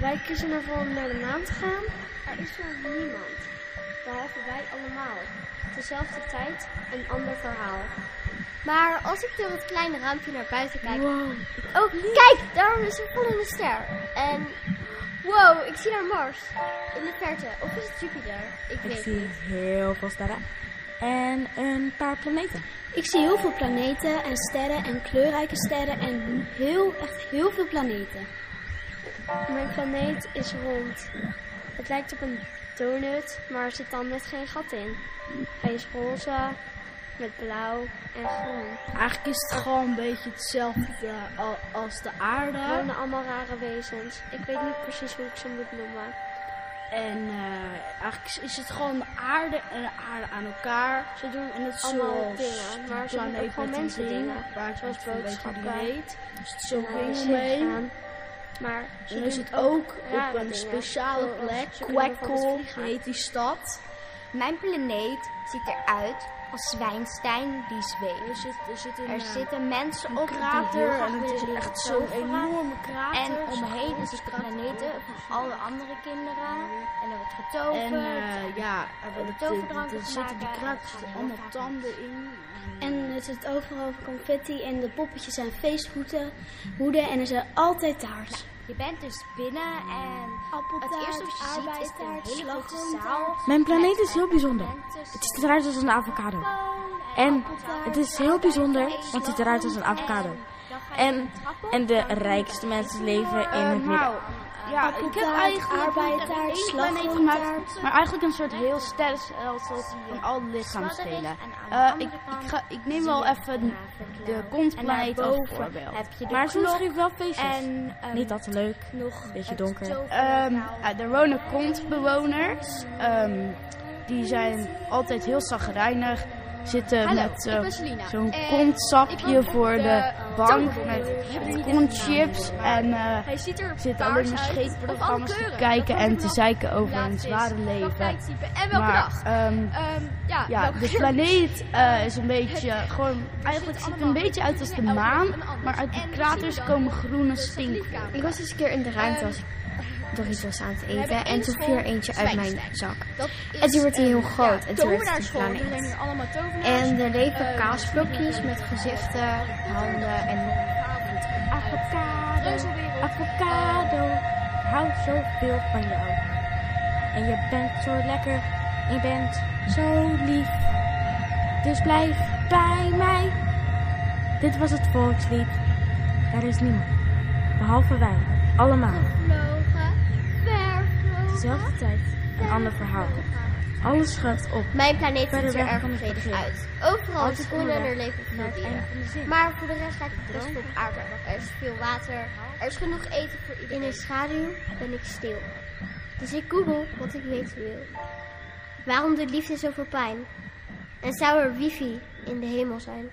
Wij kiezen ervoor om naar de maan te gaan. Er is er niemand. Behalve wij allemaal. Dezelfde tijd, een ander verhaal. Maar als ik door het kleine raampje naar buiten kijk... Oh, kijk! Daar is er volle ster. En... Wow, ik zie daar Mars. In de verte. Of is het Jupiter? Ik Ik weet het zie niet. heel veel sterren. En een paar planeten. Ik zie heel veel planeten en sterren en kleurrijke sterren en heel, echt heel veel planeten. Mijn planeet is rond. Het lijkt op een donut, maar er zit dan net geen gat in. Hij is roze, met blauw en groen. Eigenlijk is het gewoon een beetje hetzelfde al- als de Er aarde. wonen allemaal rare wezens. Ik weet niet precies hoe ik ze moet noemen. En eh, eigenlijk is het gewoon de aarde en de aarde aan elkaar. Ze doen en het Allemaal dingen, maar ze doen ook gewoon mensen dingen. Waar Zoals boodschappen. Dus het heel mee. gegaan. Maar ze Dan is het ook op een speciale plek. Quackle heet die stad. Mijn planeet ziet eruit als Zwijnstein die zweeft. Er zit, er zit een, Er eh, zitten mensen een op krater en het is echt zo'n enorme krater. En omheen is het planeten van alle andere kinderen. En er wordt getoverd. En eh, ja, er worden toverdranken er zitten die kraters er allemaal tanden in. En er zit overal confetti en de poppetjes zijn feesthoeden hoeden en er zijn altijd taart. Je bent dus binnen en Appeltaart, het eerste wat je ziet is een hele grote zaal. Mijn planeet is heel bijzonder. Het ziet eruit als een avocado. En het is heel bijzonder, want het ziet eruit als een avocado. En, en de rijkste mensen leven in Eh, het midden. Ja, ik heb eigenlijk slagroomtaart. gemaakt, maar eigenlijk een soort heel sterrenstelsel van alle lichaamsdelen. Eh, ik, ik, ga, ik neem wel even de kontplaneet als voorbeeld. Maar soms geef ik wel feestjes. en ehm, Niet altijd leuk. nog beetje donker. Ehm, er wonen kontbewoners. Ehm, die zijn altijd heel zagrijnig. Zitten Hallo, met eh, zo'n ik kontsapje voor de de bank toverboot. met kontchips. En eh er zitten alleen maar scheetprogramma's alle te kijken en te zeiken over is, zware leven. en welke Maar dag. ehm, Ehm, ja, ja, welke de planeet eh, is een beetje gewoon. Eigenlijk ziet het een beetje uit als de maan, maar uit de kraters komen groene stinkvlokken. Ik was eens een keer in de ruimte als ik nog iets was aan het eten. En toen viel er eentje uit mijn zak. En toen werd hij heel groot. En toen werd. Er planeet. tovenaars. En er leven kaasblokjes met gezichten, handen en Avocado, avocado, hou zoveel van jou. En je bent zo lekker, je bent zo lief. Dus blijf bij mij. Dit was het volkslied. Er is niemand, behalve wij, allemaal. Dezelfde tijd, een ander verhaal. Alles schuift op. Mijn planeet ziet er erg vredig uit. Overal is groen en er leven veel dieren. Maar voor de rest lijkt het best wel op aarde. Er is veel water, er is genoeg eten voor iedereen. In de schaduw ben ik stil. Dus ik google wat ik weten wil. Waarom doet liefde zoveel pijn? En zou er wifi in de hemel zijn?